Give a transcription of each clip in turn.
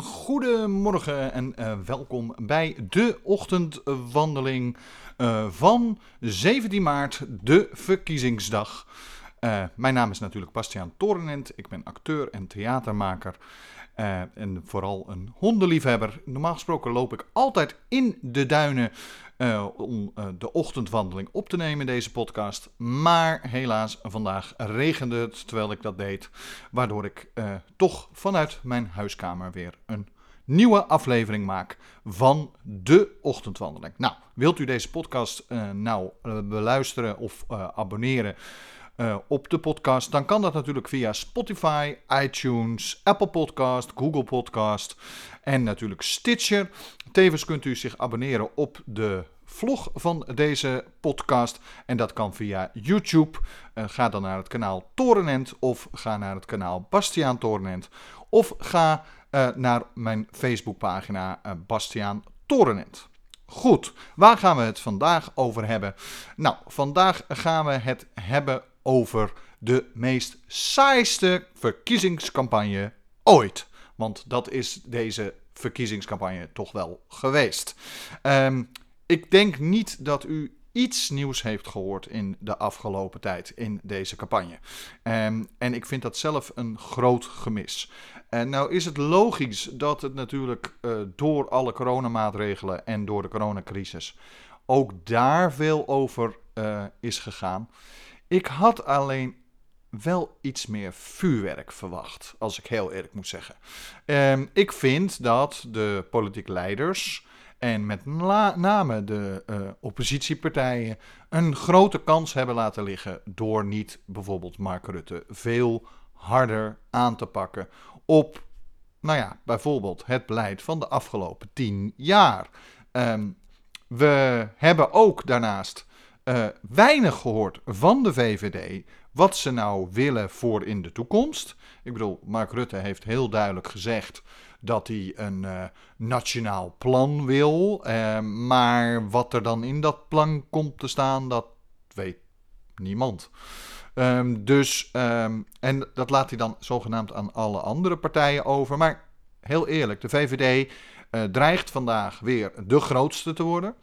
Goedemorgen en uh, welkom bij de ochtendwandeling uh, van 17 maart, de verkiezingsdag. Uh, mijn naam is natuurlijk Bastiaan Torenent. Ik ben acteur en theatermaker. en vooral een hondenliefhebber. Normaal gesproken loop ik altijd in de duinen om de ochtendwandeling op te nemen in deze podcast. Maar helaas, vandaag regende het terwijl ik dat deed. Waardoor ik toch vanuit mijn huiskamer weer een nieuwe aflevering maak van de ochtendwandeling. Nou, wilt u deze podcast nou beluisteren of abonneren op de podcast, dan kan dat natuurlijk via Spotify, iTunes, Apple Podcast, Google Podcast en natuurlijk Stitcher. Tevens kunt u zich abonneren op de vlog van deze podcast. En dat kan via YouTube. ga dan naar het kanaal Torenent of ga naar het kanaal Bastiaan Torenent. Of ga uh, naar mijn Facebookpagina uh, Bastiaan Torenent. Goed, waar gaan we het vandaag over hebben? Nou, vandaag gaan we het hebben over de meest saaiste verkiezingscampagne ooit. Want dat is deze verkiezingscampagne toch wel geweest. Um, ik denk niet dat u iets nieuws heeft gehoord in de afgelopen tijd in deze campagne. Um, en ik vind dat zelf een groot gemis. En nou is het logisch dat het natuurlijk uh, door alle coronamaatregelen en door de coronacrisis ook daar veel over uh, is gegaan. Ik had alleen wel iets meer vuurwerk verwacht, als ik heel eerlijk moet zeggen. Um, ik vind dat de politieke leiders en met name de uh, oppositiepartijen een grote kans hebben laten liggen door niet bijvoorbeeld Mark Rutte veel harder aan te pakken op, nou ja, bijvoorbeeld het beleid van de afgelopen tien jaar. Um, we hebben ook daarnaast uh, weinig gehoord van de VVD wat ze nou willen voor in de toekomst. Ik bedoel, Mark Rutte heeft heel duidelijk gezegd dat hij een uh, nationaal plan wil. Uh, maar wat er dan in dat plan komt te staan, dat weet niemand. Um, dus, um, en dat laat hij dan zogenaamd aan alle andere partijen over. Maar heel eerlijk, de VVD uh, dreigt vandaag weer de grootste te worden.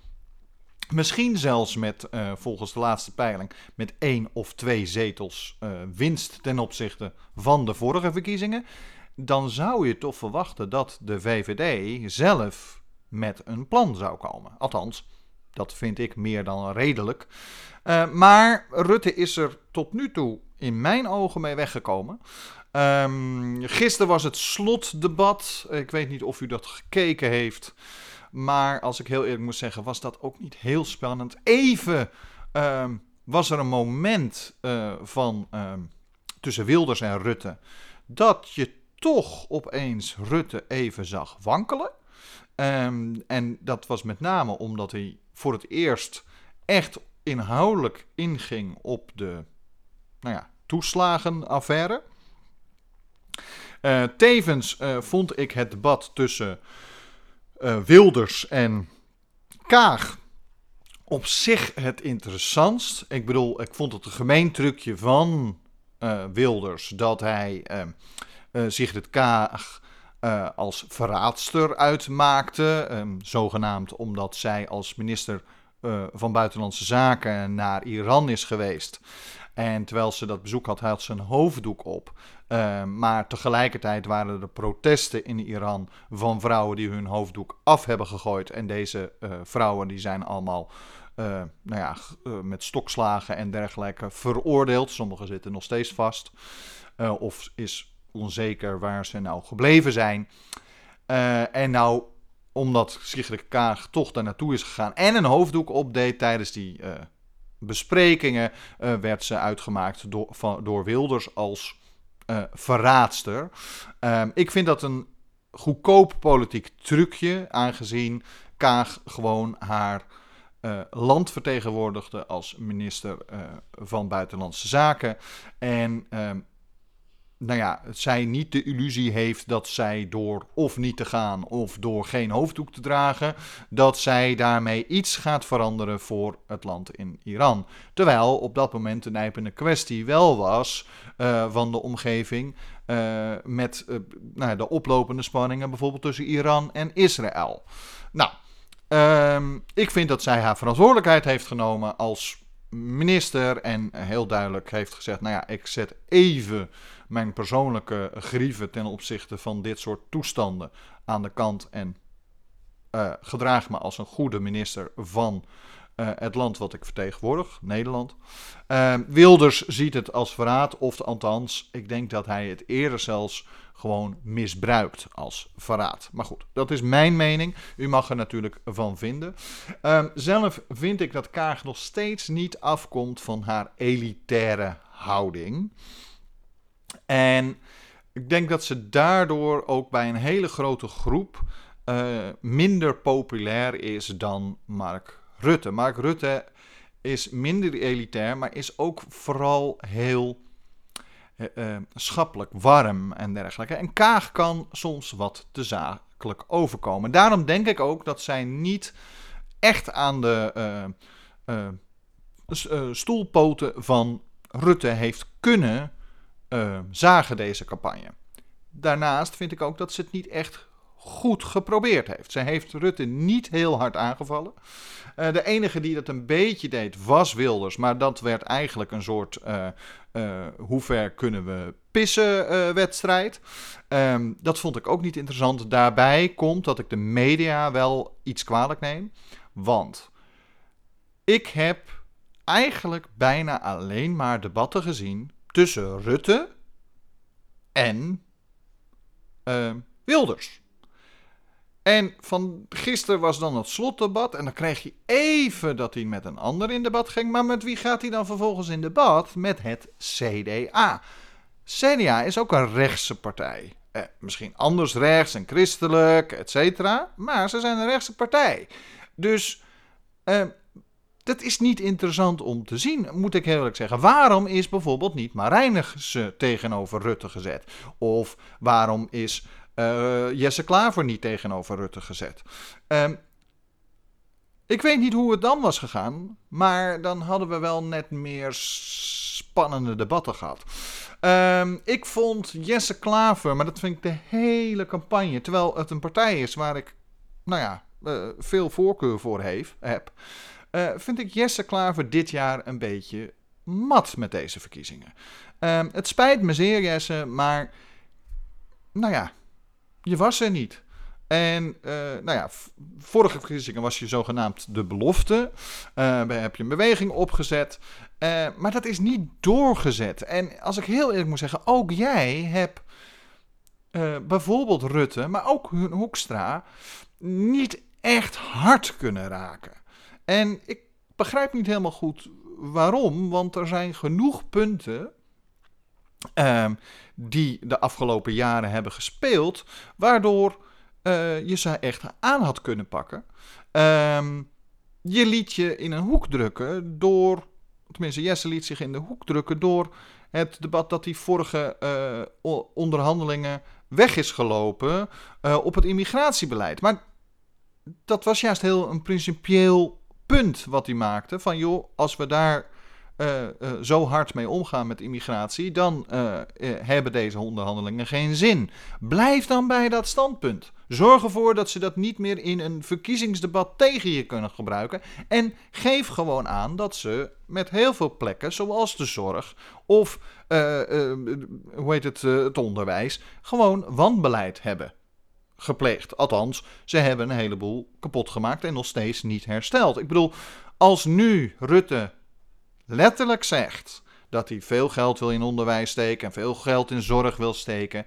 Misschien zelfs met, uh, volgens de laatste peiling, met één of twee zetels uh, winst ten opzichte van de vorige verkiezingen. Dan zou je toch verwachten dat de VVD zelf met een plan zou komen. Althans, dat vind ik meer dan redelijk. Uh, maar Rutte is er tot nu toe in mijn ogen mee weggekomen. Um, gisteren was het slotdebat. Ik weet niet of u dat gekeken heeft. Maar als ik heel eerlijk moet zeggen, was dat ook niet heel spannend. Even um, was er een moment uh, van um, tussen Wilders en Rutte. Dat je toch opeens Rutte even zag wankelen. Um, en dat was met name omdat hij voor het eerst echt inhoudelijk inging op de nou ja, toeslagenaffaire. Uh, tevens uh, vond ik het debat tussen uh, Wilders en Kaag op zich het interessantst. Ik bedoel, ik vond het een gemeen trucje van Wilders dat hij Sigrid Kaag als verraadster uitmaakte. Um, zogenaamd omdat zij als minister uh, van Buitenlandse Zaken naar Iran is geweest. En terwijl ze dat bezoek had, had ze een hoofddoek op. Uh, maar tegelijkertijd waren er protesten in Iran van vrouwen die hun hoofddoek af hebben gegooid. En deze uh, vrouwen die zijn allemaal nou ja, met stokslagen en dergelijke veroordeeld. Sommigen zitten nog steeds vast. of is onzeker waar ze nou gebleven zijn. en nou omdat Sigrid Kaag toch daar naartoe is gegaan en een hoofddoek opdeed tijdens die besprekingen, werd ze uitgemaakt door, door Wilders als uh, verraadster. Ehm, ik vind dat een goedkoop politiek trucje, aangezien Kaag gewoon haar land vertegenwoordigde als minister van Buitenlandse Zaken. En ehm, nou ja, zij niet de illusie heeft dat zij door of niet te gaan of door geen hoofddoek te dragen, dat zij daarmee iets gaat veranderen voor het land in Iran. Terwijl op dat moment de nijpende kwestie wel was uh, van de omgeving uh, met uh, nou, de oplopende spanningen bijvoorbeeld tussen Iran en Israël. Nou, um, ik vind dat zij haar verantwoordelijkheid heeft genomen als minister en heel duidelijk heeft gezegd: Nou ja, ik zet even mijn persoonlijke grieven ten opzichte van dit soort toestanden aan de kant en uh, gedraag me als een goede minister van uh, het land wat ik vertegenwoordig, Nederland. Uh, Wilders ziet het als verraad, of althans, ik denk dat hij het eerder zelfs gewoon misbruikt als verraad. Maar goed, dat is mijn mening. U mag er natuurlijk van vinden. Uh, zelf vind ik dat Kaag nog steeds niet afkomt van haar elitaire houding. En ik denk dat ze daardoor ook bij een hele grote groep uh, minder populair is dan Mark Rutte. Mark Rutte is minder elitair, maar is ook vooral heel uh, schappelijk, warm en dergelijke. En Kaag kan soms wat te zakelijk overkomen. Daarom denk ik ook dat zij niet echt aan de stoelpoten van Rutte heeft kunnen zagen deze campagne. Daarnaast vind ik ook dat ze het niet echt goed geprobeerd heeft. Ze heeft Rutte niet heel hard aangevallen. Uh, de enige die dat een beetje deed was Wilders, maar dat werd eigenlijk een soort uh, hoe ver kunnen we pissen wedstrijd. Um, dat vond ik ook niet interessant. Daarbij komt dat ik de media wel iets kwalijk neem, want ik heb eigenlijk bijna alleen maar debatten gezien tussen Rutte en Wilders. En van gisteren was dan het slotdebat. En dan kreeg je even dat hij met een ander in debat ging. Maar met wie gaat hij dan vervolgens in debat? Met het CDA. CDA is ook een rechtse partij. Eh, misschien anders rechts en christelijk, et cetera. Maar ze zijn een rechtse partij. Dus eh, dat is niet interessant om te zien, moet ik eerlijk zeggen. Waarom is bijvoorbeeld niet Marijnissen tegenover Rutte gezet? Of waarom is uh, Jesse Klaver niet tegenover Rutte gezet. Um, ik weet niet hoe het dan was gegaan, maar dan hadden we wel net meer spannende debatten gehad. Um, ik vond Jesse Klaver, maar dat vind ik de hele campagne, terwijl het een partij is waar ik, nou ja, uh, veel voorkeur voor heeft, heb, uh, vind ik Jesse Klaver dit jaar een beetje mat met deze verkiezingen. Um, het spijt me zeer, Jesse, maar nou ja, je was er niet. En uh, nou ja, vorige verkiezingen was je zogenaamd de belofte. Uh, heb je een beweging opgezet. Maar dat is niet doorgezet. En als ik heel eerlijk moet zeggen, ook jij hebt bijvoorbeeld Rutte, maar ook Hoekstra, niet echt hard kunnen raken. En ik begrijp niet helemaal goed waarom, want er zijn genoeg punten Ehm, die de afgelopen jaren hebben gespeeld, waardoor uh, je ze echt aan had kunnen pakken. Um, je liet je in een hoek drukken door, tenminste Jesse liet zich in de hoek drukken door het debat dat die vorige uh, onderhandelingen weg is gelopen uh, op het immigratiebeleid. Maar dat was juist heel een principieel punt wat hij maakte. Van joh, als we daar uh, uh, zo hard mee omgaan met immigratie, dan uh, hebben deze onderhandelingen geen zin. Blijf dan bij dat standpunt. Zorg ervoor dat ze dat niet meer in een verkiezingsdebat tegen je kunnen gebruiken. En geef gewoon aan dat ze met heel veel plekken, zoals de zorg of hoe heet het, het onderwijs, gewoon wanbeleid hebben gepleegd. Althans, ze hebben een heleboel kapot gemaakt en nog steeds niet hersteld. Ik bedoel, als nu Rutte letterlijk zegt dat hij veel geld wil in onderwijs steken en veel geld in zorg wil steken,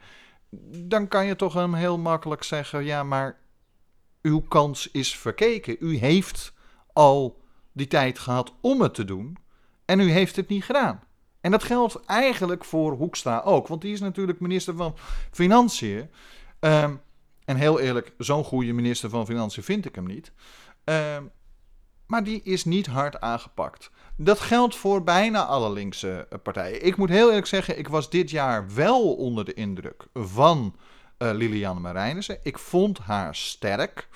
dan kan je toch hem heel makkelijk zeggen: ja, maar uw kans is verkeken. U heeft al die tijd gehad om het te doen en u heeft het niet gedaan. En dat geldt eigenlijk voor Hoekstra ook, want die is natuurlijk minister van Financiën. Um, en heel eerlijk, zo'n goede minister van Financiën vind ik hem niet. Um, maar die is niet hard aangepakt. Dat geldt voor bijna alle linkse eh, partijen. Ik moet heel eerlijk zeggen, ik was dit jaar wel onder de indruk van uh, Liliane Marijnissen. Ik vond haar sterk.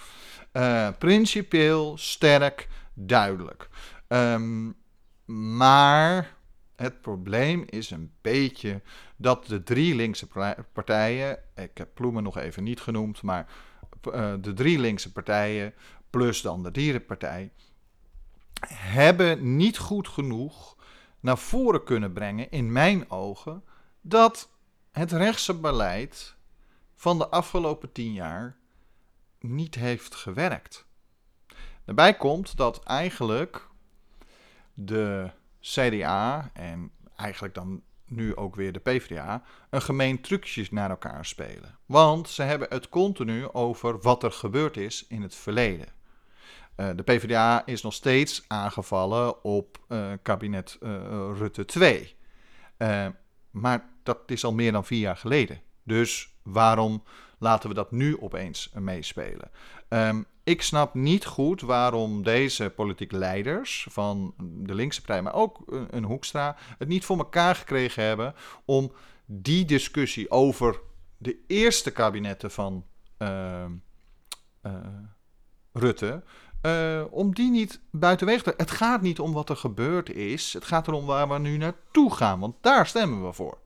Uh, principieel, sterk, duidelijk. Um, maar het probleem is een beetje dat de drie linkse partijen, ik heb Ploemen nog even niet genoemd, maar uh, de drie linkse partijen plus dan de dierenpartij, hebben niet goed genoeg naar voren kunnen brengen, in mijn ogen, dat het rechtse beleid van de afgelopen tien jaar niet heeft gewerkt. Daarbij komt dat eigenlijk de CDA en eigenlijk dan nu ook weer de PvdA een gemeen trucjes naar elkaar spelen. Want ze hebben het continu over wat er gebeurd is in het verleden. Uh, de PvdA is nog steeds aangevallen op uh, kabinet uh, Rutte 2. maar dat is al meer dan vier jaar geleden. Dus waarom laten we dat nu opeens meespelen? Um, ik snap niet goed waarom deze politieke leiders van de linkse partij, maar ook een Hoekstra, het niet voor elkaar gekregen hebben om die discussie over de eerste kabinetten van uh, uh, Rutte, om die niet buitenweg te... Het gaat niet om wat er gebeurd is, het gaat erom waar we nu naartoe gaan, want daar stemmen we voor.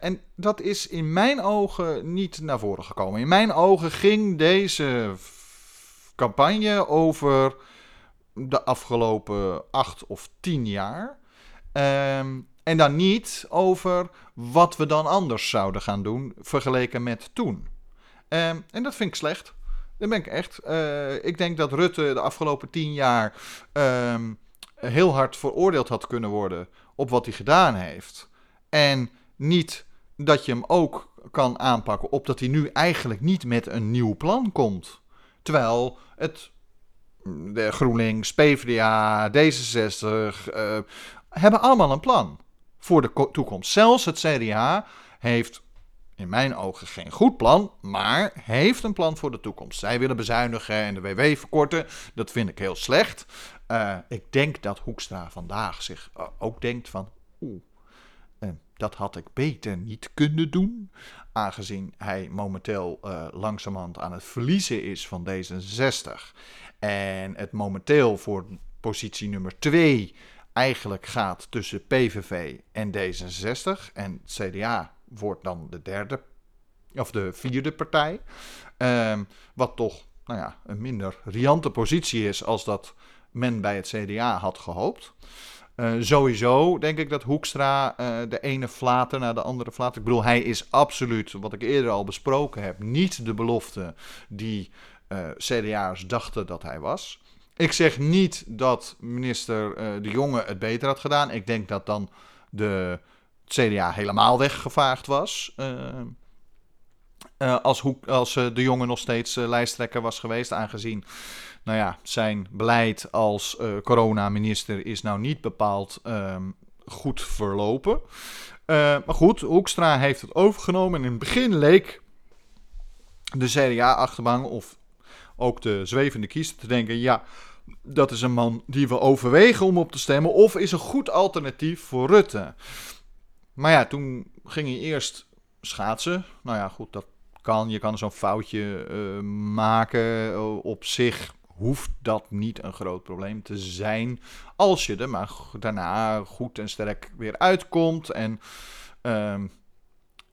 En dat is in mijn ogen niet naar voren gekomen. In mijn ogen ging deze campagne over de afgelopen acht of tien jaar. Um, en dan niet over wat we dan anders zouden gaan doen vergeleken met toen. Um, en dat vind ik slecht. Dat ben ik echt. Uh, ik denk dat Rutte de afgelopen tien jaar um, heel hard veroordeeld had kunnen worden op wat hij gedaan heeft. En niet dat je hem ook kan aanpakken op dat hij nu eigenlijk niet met een nieuw plan komt. Terwijl het, de GroenLinks, PvdA, D66 uh, hebben allemaal een plan voor de toekomst. Zelfs het CDA heeft in mijn ogen geen goed plan, maar heeft een plan voor de toekomst. Zij willen bezuinigen en de WW verkorten. Dat vind ik heel slecht. Uh, ik denk dat Hoekstra vandaag zich uh, ook denkt van... dat had ik beter niet kunnen doen. Aangezien hij momenteel uh, langzamerhand aan het verliezen is van D66. En het momenteel voor positie nummer 2 eigenlijk gaat tussen PVV en D66. En CDA wordt dan de derde of de vierde partij. Um, wat toch nou ja, een minder riante positie is als dat men bij het CDA had gehoopt. Uh, sowieso denk ik dat Hoekstra uh, de ene flater naar de andere flater. Ik bedoel, hij is absoluut, wat ik eerder al besproken heb, niet de belofte die uh, CDA'ers dachten dat hij was. Ik zeg niet dat minister De Jonge het beter had gedaan. Ik denk dat dan de CDA helemaal weggevaagd was. als, als De Jonge nog steeds lijsttrekker was geweest, aangezien nou ja, zijn beleid als uh, coronaminister is nou niet bepaald um, goed verlopen. Uh, maar goed, Hoekstra heeft het overgenomen. En in het begin leek de CDA-achterbank of ook de zwevende kiezer te denken... ja, dat is een man die we overwegen om op te stemmen... of is een goed alternatief voor Rutte. Maar ja, toen ging hij eerst schaatsen. Nou ja, goed, dat kan. Je kan zo'n foutje uh, maken op zich hoeft dat niet een groot probleem te zijn. Als je er maar daarna goed en sterk weer uitkomt. En, um,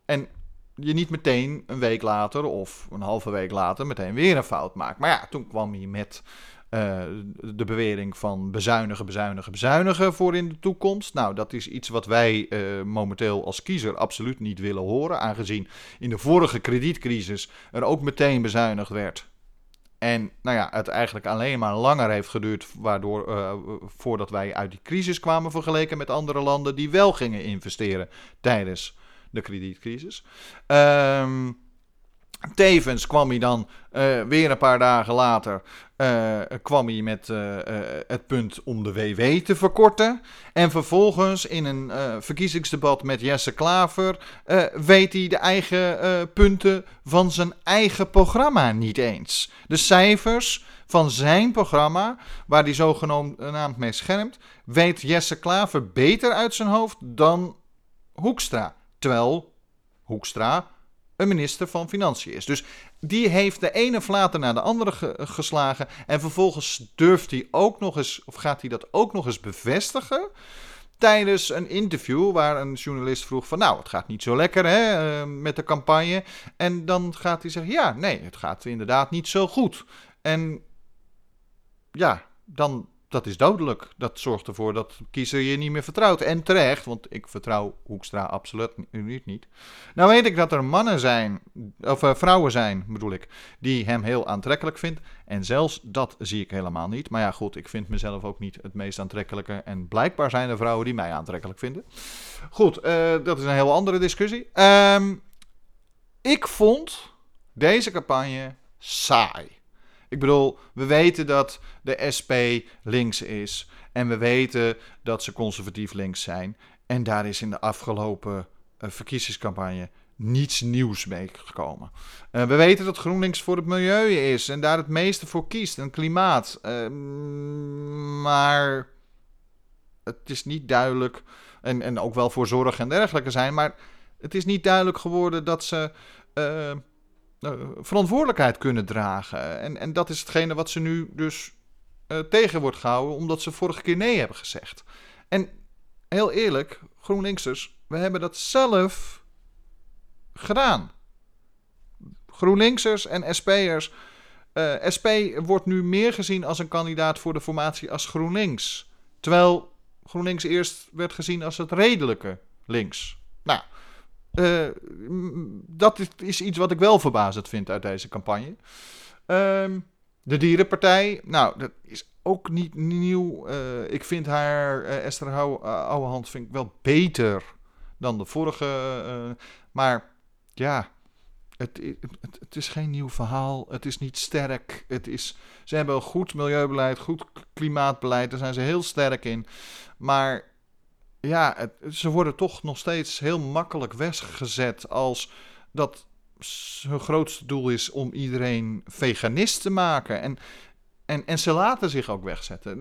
en je niet meteen een week later of een halve week later meteen weer een fout maakt. Maar ja, toen kwam hij met uh, de bewering van bezuinigen, bezuinigen, bezuinigen voor in de toekomst. Nou, dat is iets wat wij uh, momenteel als kiezer absoluut niet willen horen. Aangezien in de vorige kredietcrisis er ook meteen bezuinigd werd. En nou ja, het eigenlijk alleen maar langer heeft geduurd, waardoor uh, voordat wij uit die crisis kwamen vergeleken met andere landen die wel gingen investeren tijdens de kredietcrisis. Um, Tevens kwam hij dan uh, weer een paar dagen later uh, kwam hij met uh, het punt om de WW te verkorten. En vervolgens in een verkiezingsdebat met Jesse Klaver weet hij de eigen punten van zijn eigen programma niet eens. De cijfers van zijn programma, waar hij zogenaamd mee schermt, weet Jesse Klaver beter uit zijn hoofd dan Hoekstra. Terwijl Hoekstra een minister van Financiën is. Dus die heeft de ene flater naar de andere geslagen. En vervolgens durft hij ook nog eens, of gaat hij dat ook nog eens bevestigen. Tijdens een interview waar een journalist vroeg van nou, het gaat niet zo lekker hè, eh, met de campagne. En dan gaat hij zeggen ja, nee, het gaat inderdaad niet zo goed. En ja, dan dat is dodelijk. Dat zorgt ervoor dat kiezer je niet meer vertrouwt. En terecht, want ik vertrouw Hoekstra absoluut niet. niet. Nou weet ik dat er mannen zijn, of uh, vrouwen zijn bedoel ik, die hem heel aantrekkelijk vindt. En zelfs dat zie ik helemaal niet. Maar ja goed, ik vind mezelf ook niet het meest aantrekkelijke. En blijkbaar zijn er vrouwen die mij aantrekkelijk vinden. Goed, uh, dat is een heel andere discussie. Um, ik vond deze campagne saai. Ik bedoel, we weten dat de SP links is. En we weten dat ze conservatief links zijn. En daar is in de afgelopen uh, verkiezingscampagne niets nieuws mee gekomen. Uh, we weten dat GroenLinks voor het milieu is en daar het meeste voor kiest. En klimaat. Uh, maar het is niet duidelijk. En, en ook wel voor zorg en dergelijke zijn. Maar het is niet duidelijk geworden dat ze uh, verantwoordelijkheid kunnen dragen. En, en dat is hetgene wat ze nu dus uh, tegen wordt gehouden, omdat ze vorige keer nee hebben gezegd. En heel eerlijk, GroenLinksers, we hebben dat zelf gedaan. GroenLinksers en SP'ers. Eh, SP wordt nu meer gezien als een kandidaat voor de formatie als GroenLinks. Terwijl GroenLinks eerst werd gezien als het redelijke links. Nou, uh, dat is, iets wat ik wel verbazend vind uit deze campagne. Uh, de Dierenpartij, nou, dat is ook niet nieuw. Uh, ik vind haar, uh, Esther Ouwehand, vind ik wel beter dan de vorige. maar ja, het, het, het, is geen nieuw verhaal. Het is niet sterk. Het is, ze hebben een goed milieubeleid, goed klimaatbeleid. Daar zijn ze heel sterk in. Maar ja, het, ze worden toch nog steeds heel makkelijk weggezet als dat hun grootste doel is om iedereen veganist te maken. En, en, en ze laten zich ook wegzetten.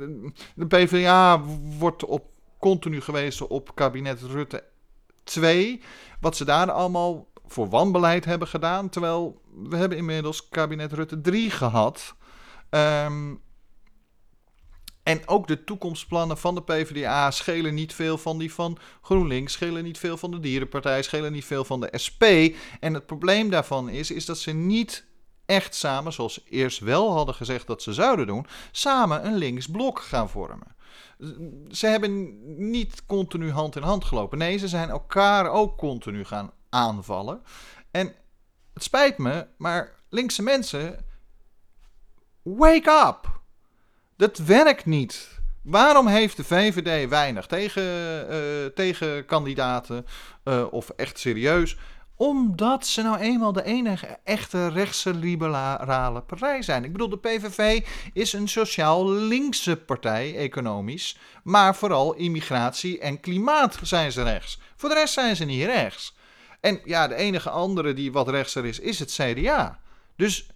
De PvdA wordt op, continu gewezen op kabinet Rutte 2. Wat ze daar allemaal voor wanbeleid hebben gedaan. Terwijl we hebben inmiddels kabinet Rutte 3 gehad. Um, en ook de toekomstplannen van de PvdA schelen niet veel van die van GroenLinks, schelen niet veel van de Dierenpartij, schelen niet veel van de SP. En het probleem daarvan is, is dat ze niet echt samen, zoals eerst wel hadden gezegd dat ze zouden doen, samen een linksblok gaan vormen. Ze hebben niet continu hand in hand gelopen. Nee, ze zijn elkaar ook continu gaan aanvallen. En het spijt me, maar linkse mensen, wake up! Dat werkt niet. Waarom heeft de VVD weinig tegen, uh, tegen kandidaten uh, of echt serieus? Omdat ze nou eenmaal de enige echte rechtse liberale partij zijn. Ik bedoel, de PVV is een sociaal linkse partij, economisch. Maar vooral immigratie en klimaat zijn ze rechts. Voor de rest zijn ze niet rechts. En ja, de enige andere die wat rechtser is, is het CDA. Dus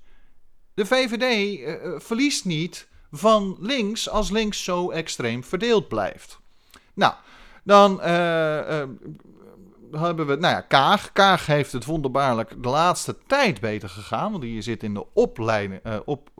de VVD uh, verliest niet van links als links zo extreem verdeeld blijft. Nou, dan uh, uh, hebben we, nou ja, Kaag. Kaag heeft het wonderbaarlijk de laatste tijd beter gegaan, want die zit in de opleiding, uh, op,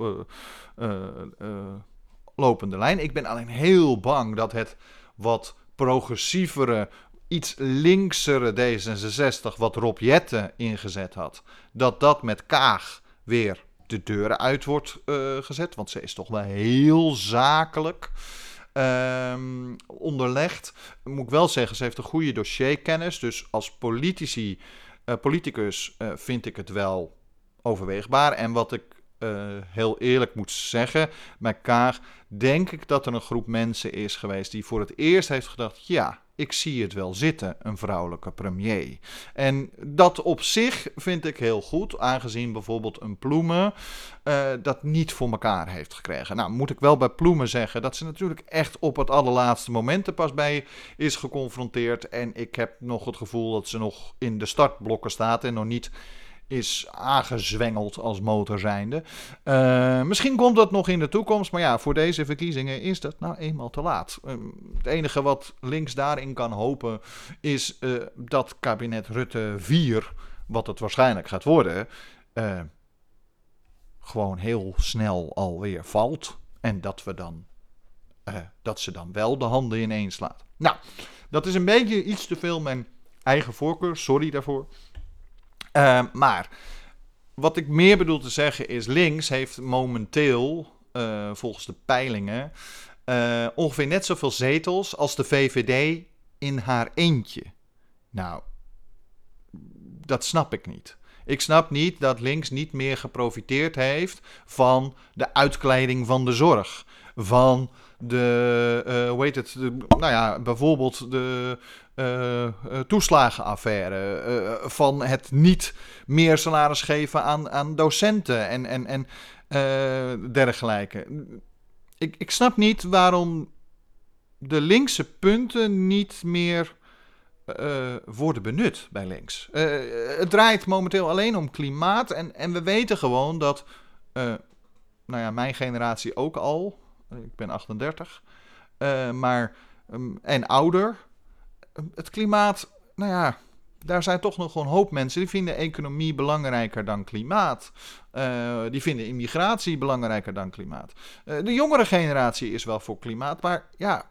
lopende lijn. Ik ben alleen heel bang dat het wat progressievere, iets linksere D66, wat Rob Jette ingezet had, dat dat met Kaag weer de deuren uit wordt uh, gezet. Want ze is toch wel heel zakelijk um, onderlegd. Moet ik wel zeggen, ze heeft een goede dossierkennis. Dus als politici, uh, politicus uh, vind ik het wel overweegbaar. En wat ik uh, heel eerlijk moet zeggen, bij Kaag denk ik dat er een groep mensen is geweest die voor het eerst heeft gedacht: ja, ik zie het wel zitten, een vrouwelijke premier. En dat op zich vind ik heel goed, aangezien bijvoorbeeld een Ploemen uh, dat niet voor elkaar heeft gekregen. Nou, moet ik wel bij Ploemen zeggen dat ze natuurlijk echt op het allerlaatste moment er pas bij is geconfronteerd. En ik heb nog het gevoel dat ze nog in de startblokken staat en nog niet is aangezwengeld als motor zijnde. Uh, misschien komt dat nog in de toekomst, maar ja, voor deze verkiezingen is dat nou eenmaal te laat. Uh, het enige wat links daarin kan hopen is uh, dat kabinet Rutte 4, wat het waarschijnlijk gaat worden, gewoon heel snel alweer valt. En dat we dan, dat ze dan wel de handen ineens laat. Nou, dat is een beetje iets te veel mijn eigen voorkeur, sorry daarvoor. Uh, maar wat ik meer bedoel te zeggen is: links heeft momenteel, uh, volgens de peilingen, uh, ongeveer net zoveel zetels als de VVD in haar eentje. Nou, dat snap ik niet. Ik snap niet dat links niet meer geprofiteerd heeft van de uitkleiding van de zorg. Van de, uh, hoe heet het, nou ja, bijvoorbeeld de toeslagenaffaire. Uh, van het niet meer salaris geven aan, aan docenten en, en, en dergelijke. Ik, ik snap niet waarom de linkse punten niet meer worden benut bij links. het draait momenteel alleen om klimaat. En, en we weten gewoon dat, nou ja, mijn generatie ook al. Ik ben 38. maar, um, en ouder het klimaat, nou ja, daar zijn toch nog een hoop mensen die vinden economie belangrijker dan klimaat. Uh, die vinden immigratie belangrijker dan klimaat. Uh, de jongere generatie is wel voor klimaat, maar ja,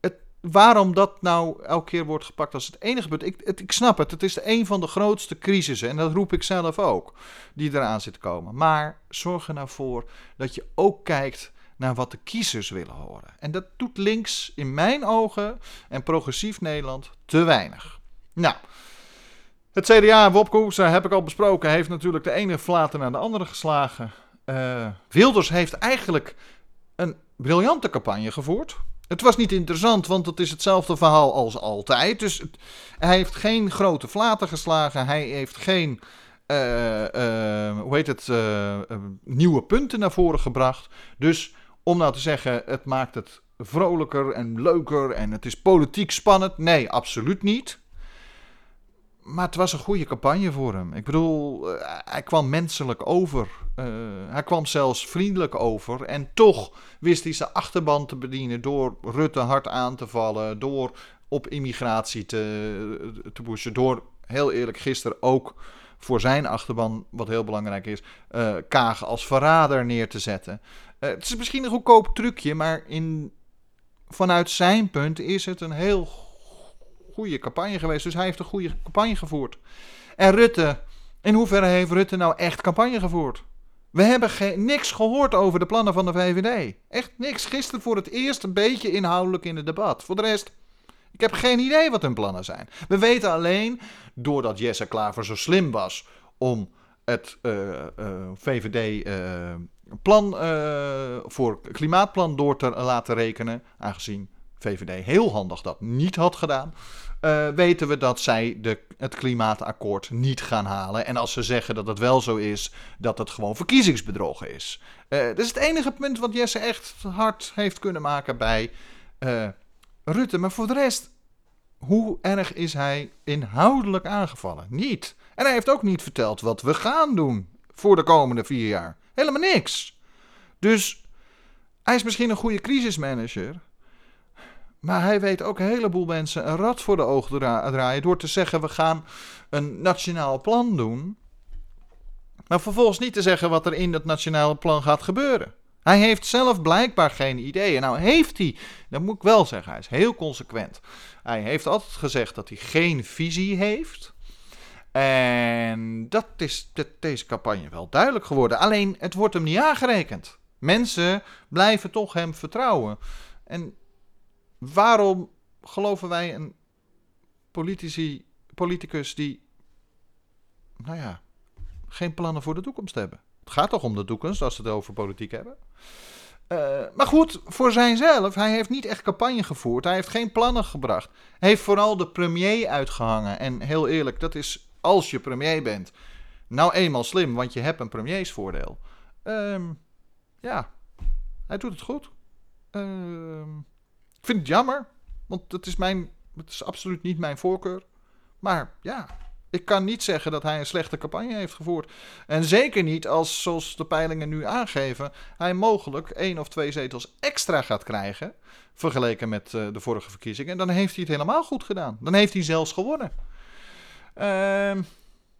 het, waarom dat nou elke keer wordt gepakt als het enige punt? Ik, ik snap het, het is een van de grootste crisissen en dat roep ik zelf ook, die eraan zit te komen. Maar zorg er nou voor dat je ook kijkt naar wat de kiezers willen horen. En dat doet links in mijn ogen en progressief Nederland te weinig. Nou, het CDA, Wopke heb ik al besproken, heeft natuurlijk de ene flater naar de andere geslagen. Uh, Wilders heeft eigenlijk een briljante campagne gevoerd. Het was niet interessant, want het is hetzelfde verhaal als altijd. Dus hij heeft geen grote flaten geslagen. Hij heeft geen uh, uh, hoe heet het, nieuwe punten naar voren gebracht. Dus om nou te zeggen, het maakt het vrolijker en leuker en het is politiek spannend. Nee, absoluut niet. Maar het was een goede campagne voor hem. Ik bedoel, eh, hij kwam menselijk over. Uh, hij kwam zelfs vriendelijk over. En toch wist hij zijn achterban te bedienen door Rutte hard aan te vallen. Door op immigratie te, te pushen. Door, heel eerlijk, gisteren ook voor zijn achterban, wat heel belangrijk is, uh, als verrader neer te zetten. Uh, het is misschien een goedkoop trucje, maar in, vanuit zijn punt is het een heel goede campagne geweest. Dus hij heeft een goede campagne gevoerd. En Rutte, in hoeverre heeft Rutte nou echt campagne gevoerd? We hebben niks gehoord over de plannen van de VVD. Echt niks. Gisteren voor het eerst een beetje inhoudelijk in het debat. Voor de rest, ik heb geen idee wat hun plannen zijn. We weten alleen, doordat Jesse Klaver zo slim was om het uh, uh, VVD plan uh, voor klimaatplan door te laten rekenen, aangezien VVD heel handig dat niet had gedaan, uh, weten we dat zij de, het klimaatakkoord niet gaan halen. En als ze zeggen dat het wel zo is, dat het gewoon verkiezingsbedrogen is. Uh, dat is het enige punt wat Jesse echt hard heeft kunnen maken bij Rutte. Maar voor de rest, hoe erg is hij inhoudelijk aangevallen? Niet. En hij heeft ook niet verteld wat we gaan doen voor de komende vier jaar. Helemaal niks. Dus hij is misschien een goede crisismanager. Maar hij weet ook een heleboel mensen een rad voor de ogen draaien door te zeggen: we gaan een nationaal plan doen. Maar vervolgens niet te zeggen wat er in dat nationale plan gaat gebeuren. Hij heeft zelf blijkbaar geen ideeën. Nou, heeft hij, dat moet ik wel zeggen, hij is heel consequent. Hij heeft altijd gezegd dat hij geen visie heeft. En dat is de, deze campagne wel duidelijk geworden. Alleen het wordt hem niet aangerekend. Mensen blijven toch hem vertrouwen. En waarom geloven wij een politicus die, nou ja, geen plannen voor de toekomst hebben? Het gaat toch om de toekomst als we het over politiek hebben. Eh, maar goed, voor zijnzelf, hij heeft niet echt campagne gevoerd. Hij heeft geen plannen gebracht. Hij heeft vooral de premier uitgehangen. En heel eerlijk, dat is als je premier bent. Nou eenmaal slim, want je hebt een premiersvoordeel. Um, ja, hij doet het goed. Ehm, ik vind het jammer, want het is, mijn, het is absoluut niet mijn voorkeur. Maar ja, ik kan niet zeggen dat hij een slechte campagne heeft gevoerd. En zeker niet als, zoals de peilingen nu aangeven, hij mogelijk één of twee zetels extra gaat krijgen. Vergeleken met uh, de vorige verkiezingen. En dan heeft hij het helemaal goed gedaan. Dan heeft hij zelfs gewonnen. Ehm,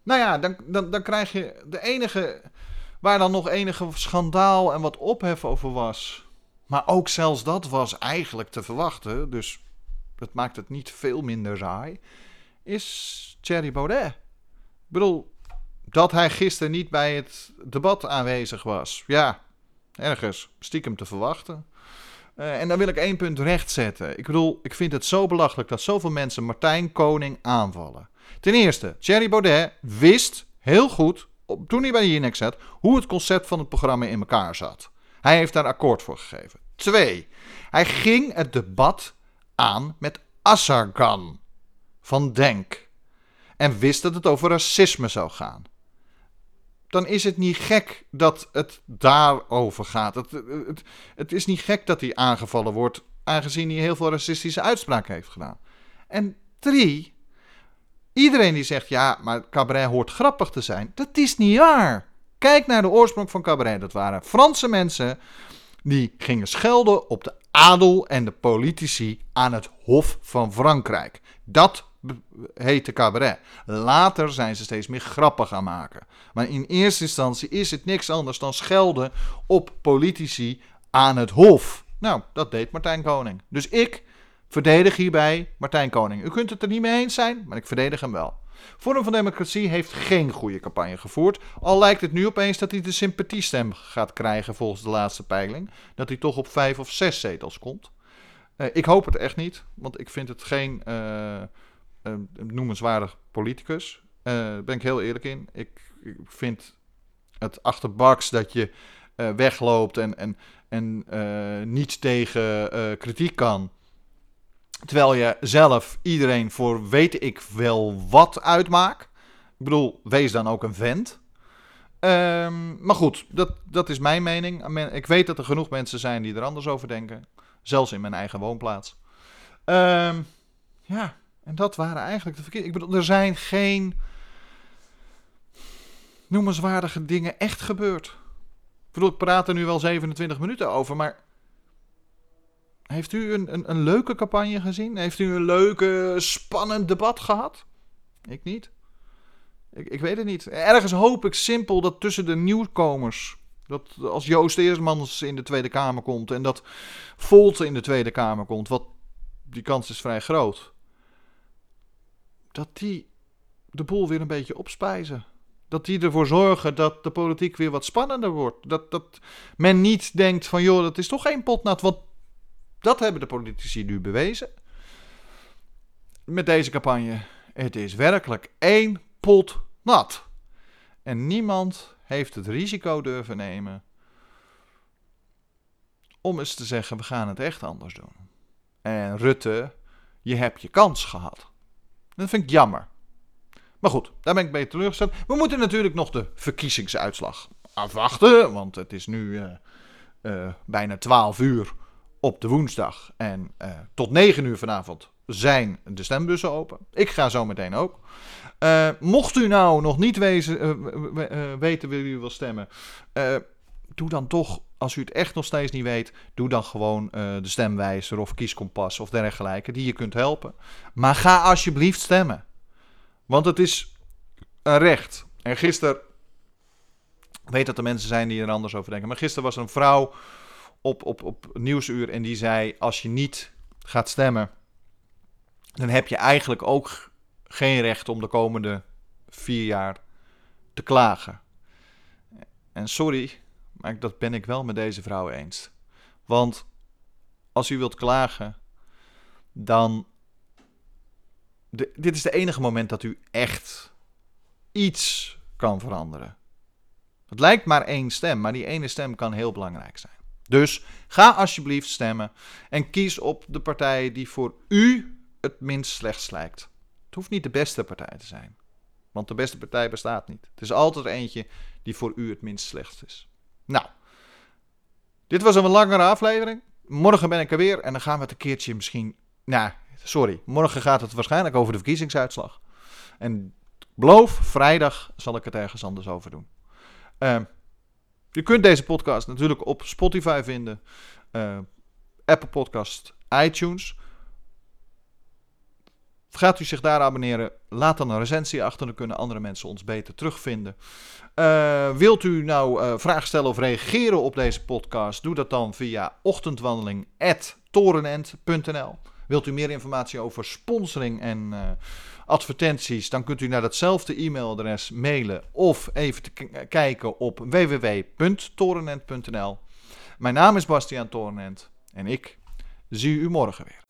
nou ja, dan, dan, dan krijg je de enige. Waar dan nog enige schandaal en wat ophef over was. Maar ook zelfs dat was eigenlijk te verwachten. Dus dat maakt het niet veel minder saai. Is Thierry Baudet. Ik bedoel, dat hij gisteren niet bij het debat aanwezig was. Ja, ergens stiekem te verwachten. Uh, en dan wil ik één punt rechtzetten. Ik bedoel, ik vind het zo belachelijk dat zoveel mensen Martijn Koning aanvallen. Ten eerste, Thierry Baudet wist heel goed, toen hij bij Jinex zat, hoe het concept van het programma in elkaar zat. Hij heeft daar akkoord voor gegeven. Twee, hij ging het debat aan met Assagan van Denk en wist dat het over racisme zou gaan. Dan is het niet gek dat het daarover gaat. Het, het, het is niet gek dat hij aangevallen wordt, aangezien hij heel veel racistische uitspraken heeft gedaan. En drie, iedereen die zegt ja, maar cabaret hoort grappig te zijn, dat is niet waar. Kijk naar de oorsprong van cabaret. Dat waren Franse mensen die gingen schelden op de adel en de politici aan het Hof van Frankrijk. Dat heette cabaret. Later zijn ze steeds meer grappen gaan maken. Maar in eerste instantie is het niks anders dan schelden op politici aan het Hof. Nou, dat deed Martijn Koning. Dus ik verdedig hierbij Martijn Koning. U kunt het er niet mee eens zijn, maar ik verdedig hem wel. Forum van Democratie heeft geen goede campagne gevoerd. Al lijkt het nu opeens dat hij de sympathiestem gaat krijgen volgens de laatste peiling. Dat hij toch op vijf of zes zetels komt. Uh, ik hoop het echt niet, want ik vind het geen uh, uh, noemenswaardig politicus. Daar ben ik heel eerlijk in. Ik, ik vind het achterbaks dat je wegloopt en, en, en niet tegen kritiek kan. Terwijl je zelf iedereen voor weet ik wel wat uitmaakt. Ik bedoel, wees dan ook een vent. Um, maar goed, dat, dat is mijn mening. Ik weet dat er genoeg mensen zijn die er anders over denken. Zelfs in mijn eigen woonplaats. Um, ja, en dat waren eigenlijk de verkeerde. Ik bedoel, er zijn geen noemenswaardige dingen echt gebeurd. Ik bedoel, ik praat er nu wel 27 minuten over, maar heeft u een, een, een leuke campagne gezien? Heeft u een leuke, spannend debat gehad? Ik niet. Ik, ik weet het niet. Ergens hoop ik simpel dat tussen de nieuwkomers. Dat als Joost Eersmans in de Tweede Kamer komt en dat Volt in de Tweede Kamer komt, wat die kans is vrij groot. Dat die de boel weer een beetje opspijzen. Dat die ervoor zorgen dat de politiek weer wat spannender wordt. Dat, dat men niet denkt van joh, dat is toch geen potnat. Want dat hebben de politici nu bewezen. Met deze campagne. Het is werkelijk één pot nat. En niemand heeft het risico durven nemen om eens te zeggen: we gaan het echt anders doen. En Rutte, je hebt je kans gehad. Dat vind ik jammer. Maar goed, daar ben ik bij teleurgesteld. We moeten natuurlijk nog de verkiezingsuitslag afwachten, want het is nu uh, uh, bijna 12 uur op de woensdag. En uh, tot 9 uur vanavond zijn de stembussen open. Ik ga zo meteen ook. Uh, mocht u nou nog niet uh, weten wie u wil stemmen, doe dan toch, als u het echt nog steeds niet weet, doe dan gewoon de stemwijzer of kieskompas of dergelijke, die je kunt helpen. Maar ga alsjeblieft stemmen. Want het is een recht. En gisteren, ik weet dat er mensen zijn die er anders over denken, maar gisteren was er een vrouw op, op, op Nieuwsuur en die zei: Als je niet gaat stemmen, dan heb je eigenlijk ook geen recht om de komende vier jaar te klagen. En sorry, maar dat ben ik wel met deze vrouw eens. Want als u wilt klagen, dan. dit is het enige moment dat u echt iets kan veranderen. Het lijkt maar één stem, maar die ene stem kan heel belangrijk zijn. Dus ga alsjeblieft stemmen en kies op de partij die voor u het minst slechts lijkt. Het hoeft niet de beste partij te zijn, want de beste partij bestaat niet. Het is altijd eentje die voor u het minst slechts is. Nou, dit was een langere aflevering. Morgen ben ik er weer en dan gaan we het een keertje misschien. Nou, sorry. Morgen gaat het waarschijnlijk over de verkiezingsuitslag. En beloof, vrijdag zal ik het ergens anders over doen. Uh, je kunt deze podcast natuurlijk op Spotify vinden, uh, Apple Podcast, iTunes. Gaat u zich daar abonneren, laat dan een recensie achter, dan kunnen andere mensen ons beter terugvinden. Uh, wilt u nou uh, vragen stellen of reageren op deze podcast? Doe dat dan via ochtendwandeling.torenent.nl. Wilt u meer informatie over sponsoring en advertenties? Dan kunt u naar datzelfde e-mailadres mailen of even kijken op www.torenent.nl. Mijn naam is Bastiaan Torenent en ik zie u morgen weer.